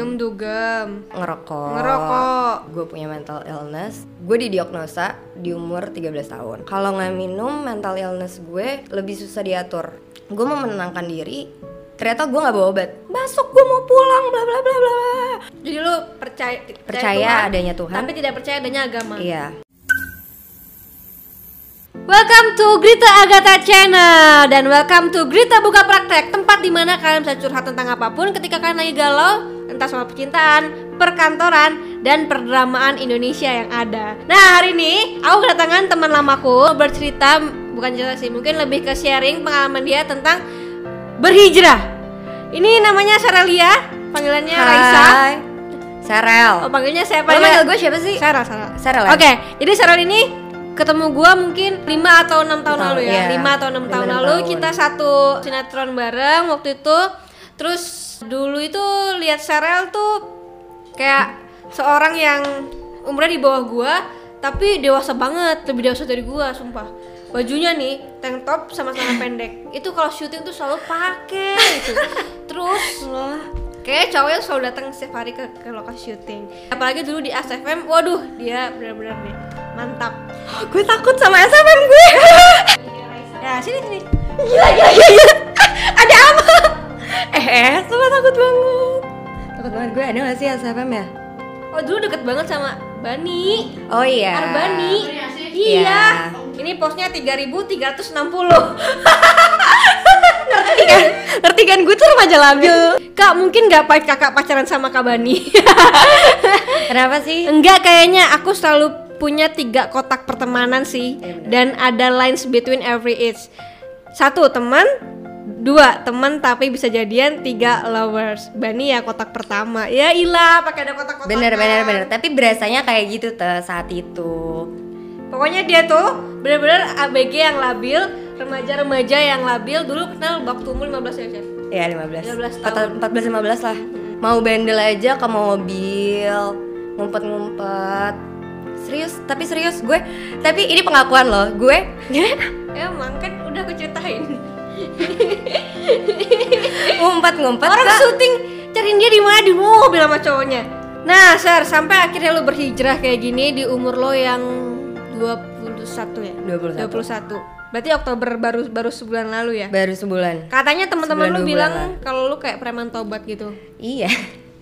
minum dugem. Ngerokok. Ngerokok. Gue punya mental illness. Gue didiagnosa di umur 13 tahun. Kalau nggak minum mental illness gue lebih susah diatur. Gue mau menenangkan diri ternyata gue nggak bawa obat. Besok gue mau pulang bla bla bla bla. Jadi lu percaya Percaya Tuhan, adanya Tuhan. tapi tidak percaya adanya agama. Iya. Welcome to Grita Agatha Channel. Dan welcome to Grita Buka Praktek tempat di mana kalian bisa curhat tentang apa pun ketika kalian lagi galau entah soal percintaan, perkantoran, dan perdramaan Indonesia yang ada. Nah hari ini aku kedatangan teman lamaku bercerita bukan cerita sih mungkin lebih ke sharing pengalaman dia tentang berhijrah. Ini namanya Sarelia, panggilannya Raisa. Hai Serel Oh panggilnya siapa? Lo manggil gue siapa sih? Sarah. Sarah lah. Oke, jadi Sarah ini ketemu gua mungkin 5 atau 6 tahun lalu ya. iya. 5 atau 6 Lima, tahun lalu tahun. kita satu sinetron bareng waktu itu. Terus dulu itu lihat Sarel tuh kayak seorang yang umurnya di bawah gua tapi dewasa banget, lebih dewasa dari gua, sumpah. Bajunya nih tank top sama celana pendek. Itu kalau syuting tuh selalu pakai gitu. Terus Kayak cowok yang selalu datang setiap hari ke, ke lokasi syuting Apalagi dulu di ASFM, waduh dia benar-benar nih mantap gue takut sama SFM gue Ya sini sini gila gila gila, gila. Sih SFM ya? Oh dulu deket banget sama Bani. Oh iya. Arbani Iya. Iya. Ini posnya 3360 ngerti kan? Ngerti kan? Gue tuh remaja labil. Kak mungkin gak pahit kakak pacaran sama Kak Bani. Kenapa sih? Enggak kayaknya aku selalu punya tiga kotak pertemanan sih. Iya. Dan ada lines between every age. Satu teman Dua teman tapi bisa jadian Tiga lovers. Bani ya kotak pertama. Ya ilah pakai ada kotak-kotak bener bener bener. Tapi berasanya kayak gitu tuh saat itu. Pokoknya dia tuh bener-bener ABG yang labil Remaja-remaja yang labil. Dulu kenal waktu umur 15 ya Chef? Ya 15 15 Atau 14 15 lah. Mau bandel aja ke mobil ngumpet-ngumpet. Serius tapi serius gue tapi ini pengakuan loh. Gue Ya emang kan udah aku ceritain ngumpet-ngumpet Orang syuting cariin dia di mana di mobil sama cowoknya. Nah, Sar, sampai akhirnya lu berhijrah kayak gini di umur lo yang 21 ya? 21. 21. Berarti Oktober baru baru sebulan lalu ya? baru sebulan Katanya teman-teman lu bilang kalau lu kayak preman tobat gitu. iya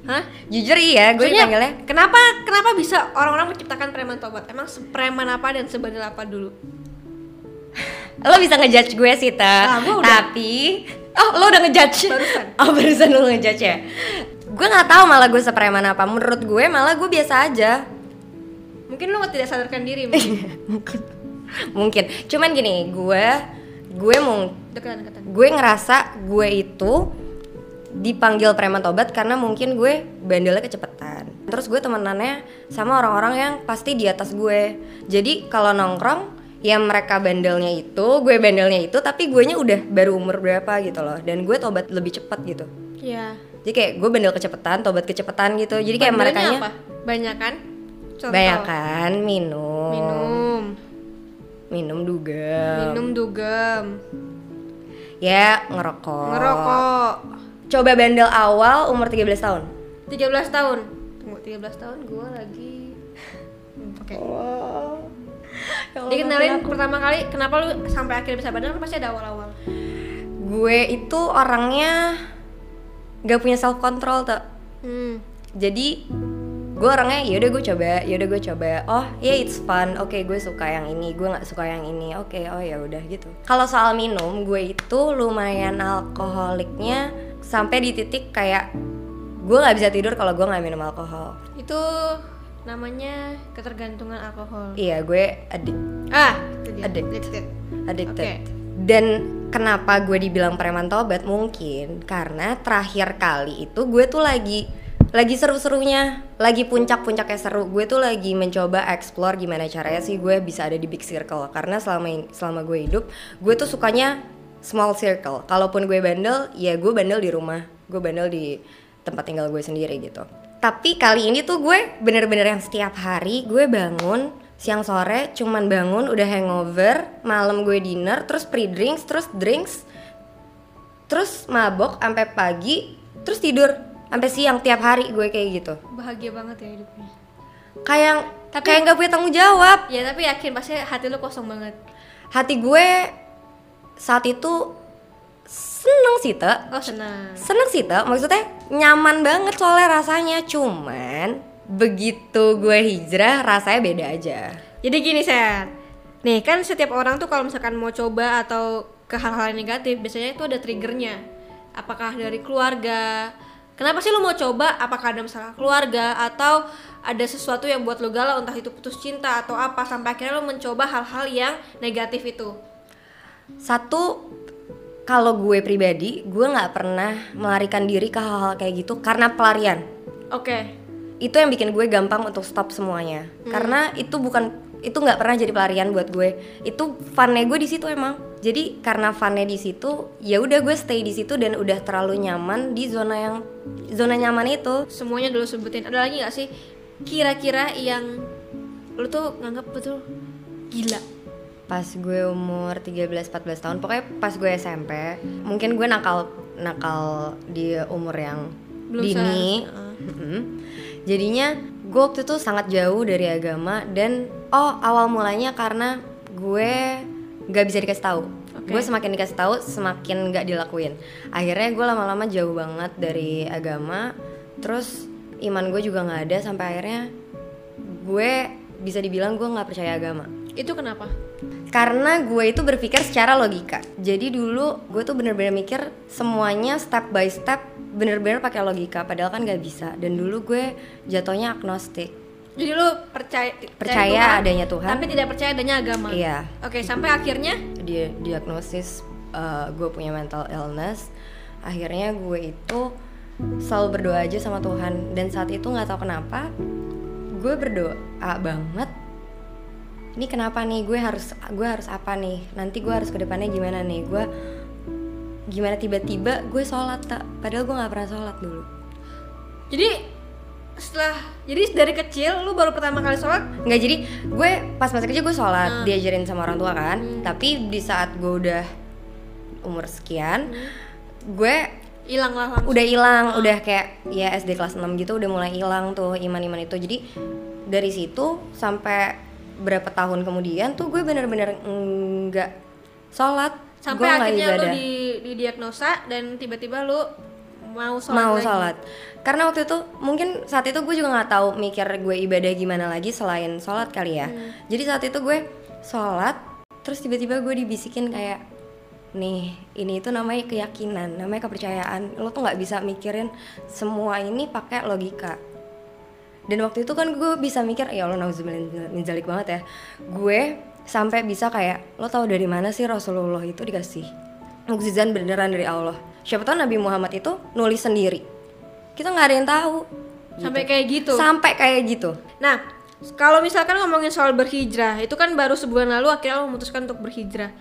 Hah? jujur iya gue dipanggilnya kenapa kenapa bisa orang-orang menciptakan preman tobat? Emang preman apa dan sebandel apa dulu? Lo bisa ngejudge gue sih ta Ah, gue udah. tapi oh lo udah ngejudge. Barusan. oh barusan lo ngejudge ya? Gue nggak tahu malah gue sepreman apa. Menurut gue malah gue biasa aja. Mungkin lu tidak sadarkan diri, mungkin. mungkin. Cuman gini gue gue mau gue ngerasa gue itu dipanggil preman tobat karena mungkin gue bandelnya kecepetan terus gue temenannya sama orang-orang yang pasti di atas gue. Jadi kalau nongkrong ya mereka bandelnya itu gue bandelnya itu tapi gue nya udah baru umur berapa gitu loh dan gue tobat lebih cepat gitu Iya. jadi kayak gue bandel kecepetan tobat kecepetan gitu jadi kayak mereka apa? Banyak kan? Banyak kan minum Minum. minum dugem Minum dugem. ya ngerokok Ngerokok. coba bandel awal umur 13 tahun 13 tahun. Tunggu 13 tahun gua lagi Oke. Ya Dikenalin pertama kali kenapa lu sampai akhirnya bisa bandel kan pasti ada awal-awal. gue itu orangnya gak punya self control tuh Hmm. jadi gue orangnya yaudah gue coba yaudah gue coba. Oh ya it's fun. Oke gue suka yang ini gue nggak suka yang ini. Oke oh ya udah gitu. Kalau soal minum gue itu lumayan alkoholiknya sampai di titik kayak gue nggak bisa tidur kalau gue nggak minum alkohol. Itu namanya ketergantungan alkohol. iya gue addict Ah, itu dia. Addict. Addicted. addicted Oke. dan kenapa gue dibilang preman tobat mungkin karena terakhir kali itu gue tuh lagi lagi seru-serunya lagi puncak-puncaknya seru gue tuh lagi mencoba explore gimana caranya sih gue bisa ada di big circle karena selama selama gue hidup gue tuh sukanya small circle kalaupun gue bandel ya gue bandel di rumah gue bandel di tempat tinggal gue sendiri gitu tapi kali ini tuh gue bener-bener yang setiap hari gue bangun siang sore cuman bangun udah hangover malam gue dinner terus pre drinks terus drinks terus mabok sampai pagi terus tidur sampai siang tiap hari gue kayak gitu. Bahagia banget ya hidupnya. Kayak Tapi- kayak nggak punya tanggung jawab. Ya tapi yakin pasti hati lu kosong banget. Hati gue saat itu seneng sih te. Oh senang seneng sih te. Maksudnya nyaman banget soalnya rasanya. Cuman begitu gue hijrah rasanya beda aja. Jadi gini Sen Nih kan setiap orang tuh kalau misalkan mau coba atau ke hal-hal negatif Biasanya itu ada triggernya. Apakah dari keluarga? Kenapa sih lo mau coba? Apakah ada masalah keluarga? Atau ada sesuatu yang buat lo galau Entah itu putus cinta atau apa Sampai akhirnya lo mencoba hal-hal yang negatif itu? Satu kalau gue pribadi gue nggak pernah melarikan diri ke hal-hal kayak gitu karena pelarian. Oke. Itu yang bikin gue gampang untuk stop semuanya. Karena itu bukan itu nggak pernah jadi pelarian buat gue. Itu funnya gue di situ emang. Jadi karena funnya di situ ya udah gue stay di situ dan udah terlalu nyaman di zona yang zona nyaman itu. Semuanya dulu sebutin. Ada lagi gak sih Kira-kira yang Lo tuh nganggap betul? Gila pas gue umur 13-14 tahun pokoknya pas gue SMP mungkin gue nakal nakal di umur yang Belum dini Mm-mm. jadinya gue waktu itu sangat jauh dari agama dan oh awal mulanya karena gue gak bisa dikasih tahu Oke. gue semakin dikasih tahu semakin gak dilakuin akhirnya gue lama-lama jauh banget dari agama terus iman gue juga nggak ada sampai akhirnya gue bisa dibilang gue nggak percaya agama Itu kenapa? Karena gue itu berpikir secara logika. Jadi dulu gue tuh bener-bener mikir semuanya step by step bener-bener pakai logika padahal kan gak bisa. Dan dulu gue jatuhnya agnostik. Jadi lu percaya Percaya adanya Tuhan. tapi tidak percaya adanya agama. iya. Oke, sampai akhirnya? Dia diagnosis uh, gue punya mental illness. Akhirnya gue itu selalu berdoa aja sama Tuhan. Dan saat itu nggak tahu kenapa gue berdoa banget ini kenapa nih? Gue harus gue harus apa nih? Nanti gue harus ke depannya gimana nih? Gue gimana tiba-tiba gue sholat tak padahal gue nggak pernah sholat dulu. Jadi setelah jadi dari kecil lu baru pertama kali sholat? Nggak jadi gue pas masa kecil gue sholat diajarin sama orang tua kan. Tapi di saat gue udah umur sekian gue hilang lah langsung. udah hilang udah kayak ya SD kelas 6 gitu udah mulai hilang tuh iman-iman itu. Jadi dari situ sampai berapa tahun kemudian tuh gue bener-bener nggak sholat sampai Gue akhirnya lu ibadah. di didiagnosa dan tiba-tiba lu mau sholat mau lagi. sholat karena waktu itu mungkin saat itu gue juga nggak tahu mikir gue ibadah gimana lagi selain sholat kali ya Hmm. jadi saat itu gue sholat terus tiba-tiba gue dibisikin kayak nih ini itu namanya keyakinan namanya kepercayaan lo tuh nggak bisa mikirin semua ini pakai logika dan waktu itu kan gue bisa mikir ya Allah nauzubillah min zalik banget ya. Gue sampai bisa kayak lo tahu dari mana sih Rasulullah itu dikasih mukjizat beneran dari Allah? Siapa tahu Nabi Muhammad itu nulis sendiri. Kita nggak ada yang tahu. Sampai kayak gitu? Sampai kayak gitu. Nah kalau misalkan ngomongin soal berhijrah itu kan baru sebulan lalu akhirnya lu memutuskan untuk berhijrah.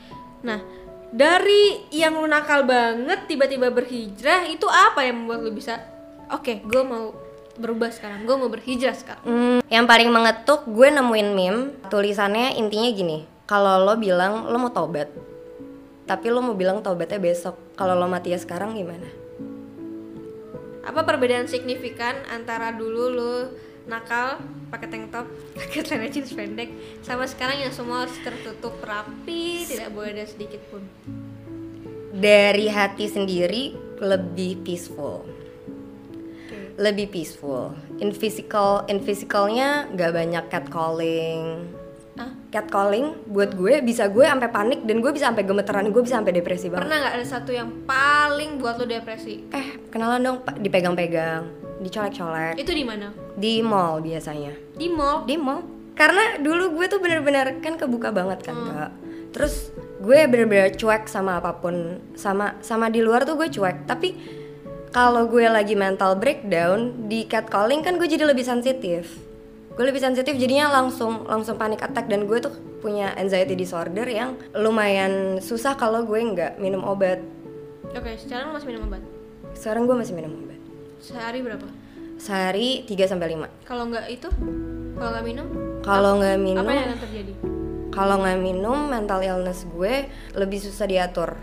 Nah dari yang lu nakal banget tiba-tiba berhijrah itu apa yang membuat lu bisa oke gue mau berubah sekarang. Gue mau berhijrah sekarang. Hmm, yang paling mengetuk gue nemuin meme. Tulisannya intinya gini kalau lo bilang lo mau tobat tapi lo mau bilang tobatnya besok. Kalau lo mati ya sekarang gimana? Apa perbedaan signifikan antara dulu lu nakal pakai tank top pakai celana jeans pendek sama sekarang yang semua harus tertutup rapi tidak boleh ada sedikit pun? Dari hati sendiri lebih peaceful lebih peaceful. In physical in physicalnya nggak banyak catcalling. Ah catcalling buat gue bisa gue sampai panik dan gue bisa sampai gemeteran gue bisa sampai depresi banget. Pernah nggak ada satu yang paling buat lu depresi? Eh kenalan dong dipegang-pegang dicolek-colek. Itu di mana? Di mall biasanya. Di mall? Di mall. Karena dulu gue tuh bener-bener kan kebuka banget kan kak. Terus gue bener-bener cuek sama apa pun sama sama di luar tuh gue cuek. Tapi kalau gue lagi mental breakdown di catcalling kan gue jadi lebih sensitif. Gue lebih sensitif jadinya langsung langsung panic attack. Dan gue tuh punya anxiety disorder yang lumayan susah kalau gue nggak minum obat. Oke sekarang lu masih minum obat? Sekarang gue masih minum obat. Sehari berapa? Sehari 3 sampai 5 kalau nggak itu? Kalau nggak minum? Kalau nggak minum apa yang akan terjadi? Kalau nggak minum mental illness gue lebih susah diatur.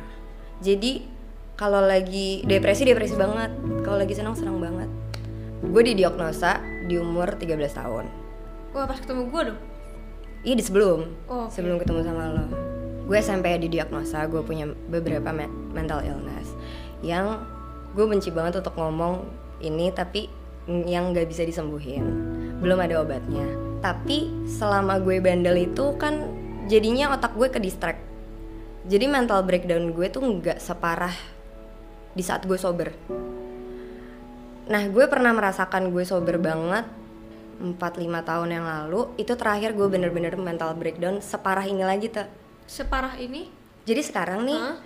Jadi kalau lagi depresi depresi banget. Kalau lagi senang senang banget. Gue didiagnosa di umur 13 tahun. Wah pas ketemu gue dong. Iya di sebelum. Oh, oke. Sebelum ketemu sama lo. Gue SMP didiagnosa Gue punya beberapa me- mental illness Yang gue benci banget untuk ngomong ini Tapi yang gak bisa disembuhin. Belum ada obatnya. Tapi selama gue bandel itu kan Jadinya otak gue ke distract Jadi mental breakdown gue tuh gak separah Di saat gue sober. Nah gue pernah merasakan gue sober banget 4-5 tahun yang lalu Itu terakhir gue bener-bener mental breakdown separah ini lagi tuh Separah ini? Jadi sekarang nih Hah?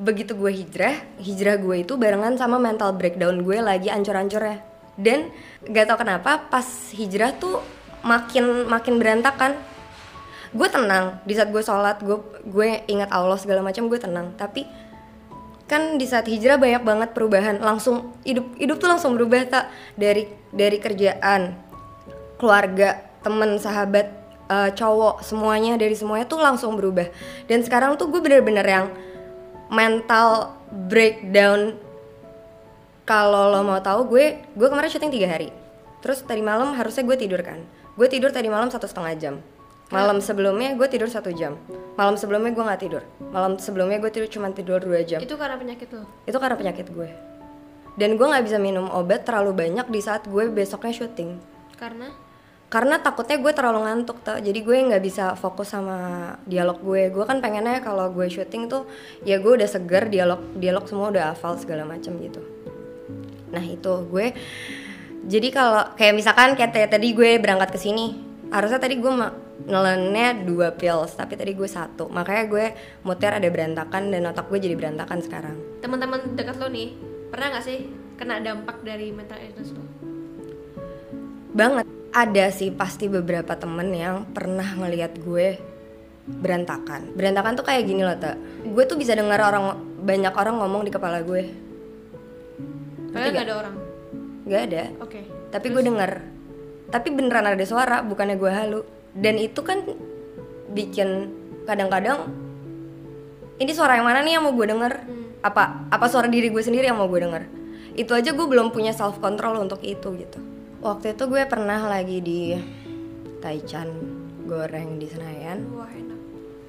Begitu gue hijrah Hijrah gue itu barengan sama mental breakdown gue lagi ancur-ancurnya. Dan gak tau kenapa pas hijrah tuh makin makin berantakan. Gue tenang di saat gue sholat gue gue ingat Allah segala macam gue tenang. Tapi kan di saat hijrah banyak banget perubahan. Langsung hidup hidup tuh langsung berubah tak dari dari kerjaan keluarga temen sahabat eh, cowok semuanya dari semuanya tuh langsung berubah. Dan sekarang tuh gue bener-bener yang mental breakdown. Kalau lo mau tahu gue gue kemarin syuting tiga hari. Terus tadi malam harusnya gue tidur kan. Gue tidur tadi malam satu setengah jam malam sebelumnya gue tidur satu jam. Malam sebelumnya gue nggak tidur. Malam sebelumnya gue tidur cuma tidur dua jam. Itu karena penyakit lo. itu karena penyakit gue. Dan gue nggak bisa minum obat terlalu banyak di saat gue besoknya syuting. Karena? Karena takutnya gue terlalu ngantuk tuh jadi gue nggak bisa fokus sama dialog gue. Gue kan pengennya kalau gue syuting tuh ya gue udah seger dialog dialog semua udah hafal segala macam gitu. Nah itu gue. Jadi kalau kayak misalkan kayak tadi gue berangkat ke sini harusnya tadi gue nelennya dua pills tapi tadi gue satu. Makanya gue muter ada berantakan dan otak gue jadi berantakan sekarang. Teman-teman dekat lo nih pernah nggak sih kena dampak dari mental illness lo? banget. Ada sih pasti beberapa temen yang pernah ngelihat gue berantakan. Berantakan tuh kayak gini loh tak gue tuh bisa dengar orang banyak orang ngomong di kepala gue. Padahal nggak? ada orang. nggak ada. Oke. tapi gue denger. Tapi beneran ada suara bukannya gue halu dan itu kan bikin kadang-kadang ini suara yang mana nih yang mau gue denger? Apa apa suara diri gue sendiri yang mau gue denger? Itu aja gue belum punya self control untuk itu gitu. Waktu itu gue pernah lagi di Taichan goreng di Senayan. Wah enak.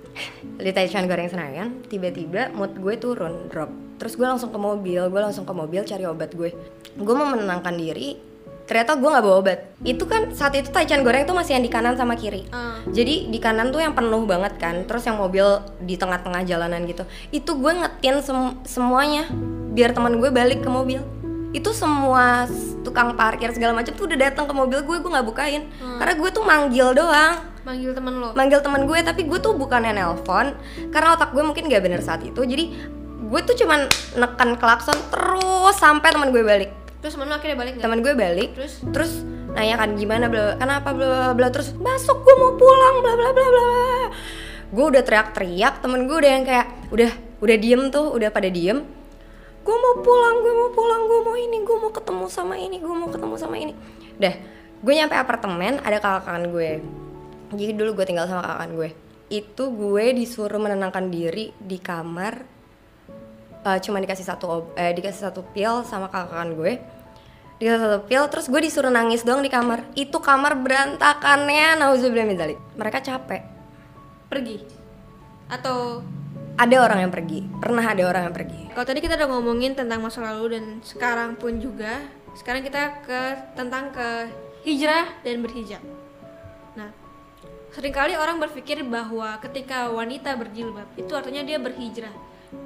di Taichan goreng Senayan tiba-tiba mood gue turun drop. Terus gue langsung ke mobil gue langsung ke mobil cari obat gue. Gue mau menenangkan diri ternyata gue nggak bawa obat. Itu kan saat itu Taichan goreng tuh masih yang di kanan sama kiri. Ah. jadi di kanan tuh yang penuh banget kan terus yang mobil di tengah-tengah jalanan gitu. Itu gue ngetin sem- semuanya biar teman gue balik ke mobil. Itu semua tukang parkir segala macam tuh udah datang ke mobil gue gue nggak bukain. Karena gue tuh manggil doang. Manggil temen lo. manggil teman gue tapi gue tuh bukannya nelpon karena otak gue mungkin gak bener saat itu. Jadi gue tuh cuman nekan klakson terus sampai teman gue balik Terus temen akhirnya balik nggak? teman gue balik. Terus? Terus nanya kan gimana bla kenapa bla bla bla? Terus masuk gue mau pulang bla bla bla bla bla." gue udah teriak-teriak temen gue udah yang kayak udah udah diem tuh udah pada diem. Gue mau pulang gue mau pulang gue mau ini gue mau ketemu sama ini gue mau ketemu sama ini. Dah gue nyampe apartemen ada kakak gue. Jadi dulu gue tinggal sama kakak gue. Itu gue disuruh menenangkan diri di kamar Eh, cuma dikasih satu eh, dikasih satu pil sama kakak gue. Dikasih satu pil terus gue disuruh nangis doang di kamar. Itu kamar berantakannya nauzubillah mereka capek. Pergi. Atau? Ada orang yang pergi. Pernah ada orang yang pergi. Kalau tadi kita udah ngomongin tentang masa lalu dan sekarang pun juga sekarang kita ke tentang ke hijrah dan berhijab. Nah, sering kali orang berpikir bahwa ketika wanita berjilbab itu artinya dia berhijrah.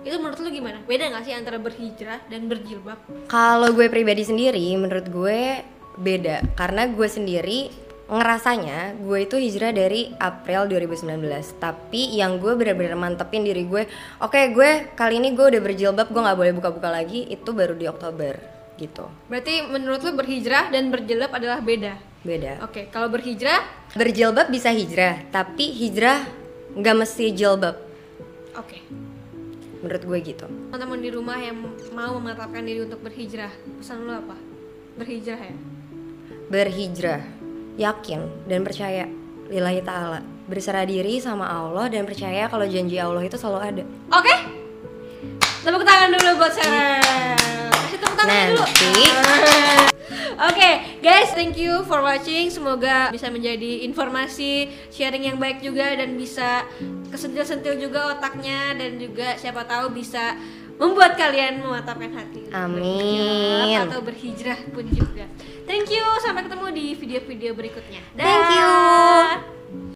Itu menurut lu gimana? Beda nggak sih antara berhijrah dan berjilbab? Kalau gue pribadi sendiri, menurut gue beda karena gue sendiri ngerasanya gue itu hijrah dari April 2019 tapi yang gue bener-bener mantepin diri gue oke gue kali ini gue udah berjilbab gue nggak boleh buka-buka lagi itu baru di Oktober gitu Berarti menurut lu berhijrah dan berjilbab adalah beda. beda Oke, kalau berhijrah, berjilbab bisa hijrah tapi hijrah nggak mesti jilbab oke. Menurut gue gitu Teman-teman di rumah yang mau memantapkan diri untuk berhijrah, pesan lu apa? Berhijrah ya. berhijrah yakin dan percaya lillahi ta'ala berserah diri sama Allah dan percaya kalau janji Allah itu selalu ada Oke. Tepuk tangan dulu buat Sarah. Kasih tepuk tangan dulu. Oke, guys, thank you for watching. Semoga bisa menjadi informasi sharing yang baik juga dan bisa kesentil-sentil juga otaknya dan juga siapa tahu bisa membuat kalian memantapkan hati. Amin. berhijrah Atau berhijrah pun juga. Thank you, sampai ketemu di video-video berikutnya. Thank you. Dah.